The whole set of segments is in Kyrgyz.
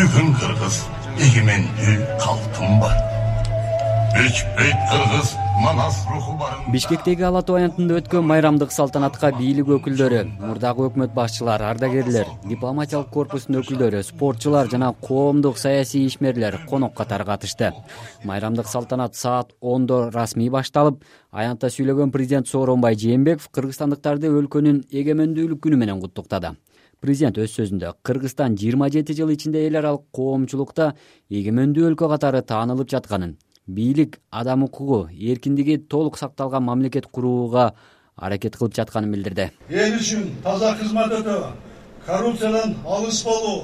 бүгүн кыргыз эгемендүү калктын бар. Өчпөйт кыргыз манас руху барын бишкектеги ала тоо аянтында өткөн майрамдык салтанатка бийлик өкүлдөрү мурдагы өкмөт башчылары ардагерлер дипломатиялык корпустун өкүлдөрү спортчулар жана коомдук саясий ишмерлер конок катары катышты майрамдык салтанат саат ондо расмий башталып аянтта сүйлөгөн президент сооронбай жээнбеков кыргызстандыктарды өлкөнүн эгемендүүлүк күнү менен куттуктады президент өз сөзүндө кыргызстан жыйырма жети жыл ичинде эл аралык коомчулукта эгемендүү өлкө катары таанылып жатканын бийлик адам укугу эркиндиги толук сакталган мамлекет курууга аракет кылып жатканын билдирди эл үчүн таза кызмат өтөө коррупциядан алыс болуу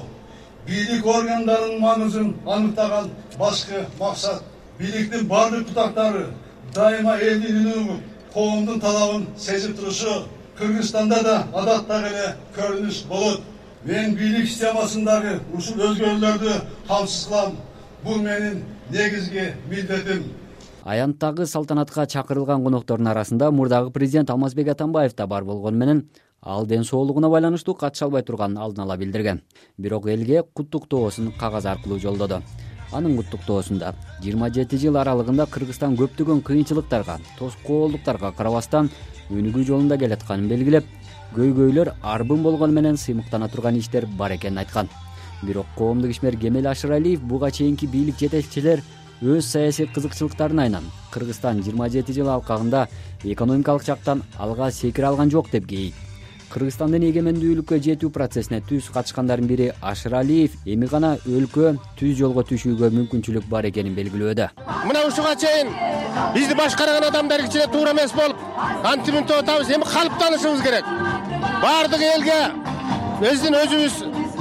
бийлик органдарынын маңызын аныктаган башкы максат. Бийликтин баардык бутактары дайыма элдин үнүн угуп коомдун талабын сезип турушу кыргызстанда да адаттагы эле көрүнүш болот. Мен бийлик системасындагы ушул өзгөрүүлөрдү камсыз кылам бул менин негизги милдетим. Аянттагы салтанатка чакырылган коноктордун арасында мурдагы президент алмазбек атамбаев да бар болгону менен ал ден соолугуна байланыштуу катыша албай турганын алдын ала билдирген. Бирок элге куттуктоосун кагаз аркылуу жолдоду анын куттуктоосунда. Жыйырма жети жыл аралыгында кыргызстан көптөгөн кыйынчылыктарга тоскоолдуктарга карабастан өнүгүү жолунда келатканын белгилеп көйгөйлөр арбын болгону менен сыймыктана турган иштер бар экенин айткан. Бирок коомдук ишмер кемел ашыралиев буга чейинки бийлик жетекчилер өз саясий кызыкчылыктарына айнан кыргызстан жыйырма жети жыл алкагында экономикалык жактан алга секире алган жок деп кейийт кыргызстандын эгемендүүлүккө жетүү процессине түз катышкандардын бири ашыралиев эми гана өлкө түз жолго түшүүгө мүмкүнчүлүк бар экенин белгилөөдө. Мына ушуга чейин бизди башкарган адамдар кичине туура эмес болуп антип мынтип атабыз эми калыптанышыбыз керек. Баардык элге биздин өзүбүз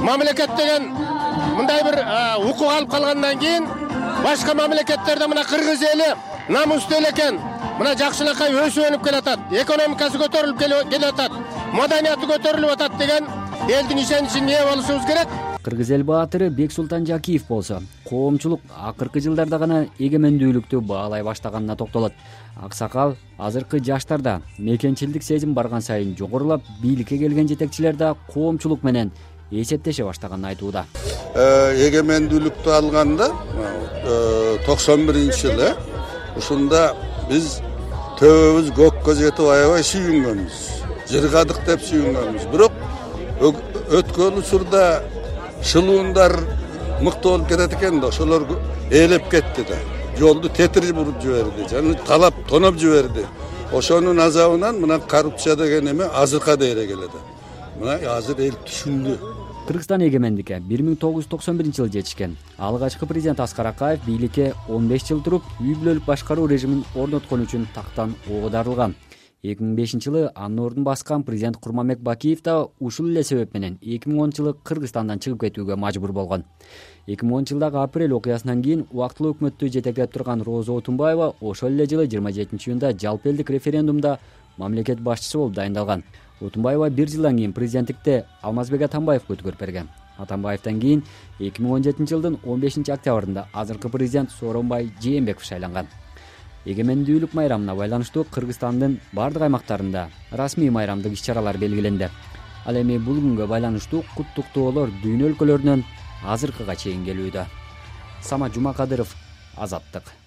мамлекет деген мындай бир укук алып калгандан кийин башка мамлекеттерде мына кыргыз эли намустуу эл экен. Мына жакшынакай өсүп өнүп келатат экономикасы көтөрүлүп келатат маданияты көтөрүлүп атат деген элдин ишеничине ээ болушубуз керек. Кыргыз эл баатыры бексултан жакиев болсо коомчулук акыркы жылдарда гана эгемендүүлүктү баалай баштаганына токтолот. Аксакал азыркы жаштарда мекенчилдик сезим барган сайын жогорулап бийликке келген жетекчилер да коомчулук менен эсептеше баштаганын айтууда. Э, эгемендүүлүктү алганда э, токсон биринчи жылы э ушунда биз төбөбүз көккө жетип аябай сүйүнгөнбүз жыргадык деп сүйүнгөнбүз. Бирок өткөн учурда шылуундар мыкты болуп кетет экен да ошолор ээлеп кетти да. Жолду тетирип уруп жиберди жана талап тоноп жиберди. Ошонун азабынан мына коррупция деген эме азыркка дейре келе да мына азыр эл түшүндү кыргызстан эгемендикке бир миң тогуз жүз токсон биринчи жылы жетишкен алгачкы президент аскар акаев бийликке он беш жыл туруп үй бүлөлүк башкаруу режимин орноткон үчүн тактан оодарылган эки миң бешинчи жылы анын ордун баскан президент курманбек бакиев да ушул эле себеп менен эки миң онунчу жылы кыргызстандан чыгып кетүүгө мажбур болгон. Эки миң онунчу жылдагы апрель окуясынан кийин убактылуу өкмөттү жетектеп турган роза отунбаева ошол эле жылы жыйырма жетинчи июнда жалпы элдик референдумда мамлекет башчысы болуп дайындалган. Отунбаева бир жылдан кийин президенттикте алмазбек атамбаевге өткөрүп берген. Атамбаевден кийин эки миң он жетинчи жылдын он бешинчи октябрында азыркы президент сооронбай жээнбеков шайланган эгемендүүлүк майрамына байланыштуу кыргызстандын баардык аймактарында расмий майрамдык иш чаралар белгиленди. Ал эми бул күнгө байланыштуу куттуктоолор дүйнө өлкөлөрүнөн азыркыга чейин келүүдө. Самат жумакадыров азаттык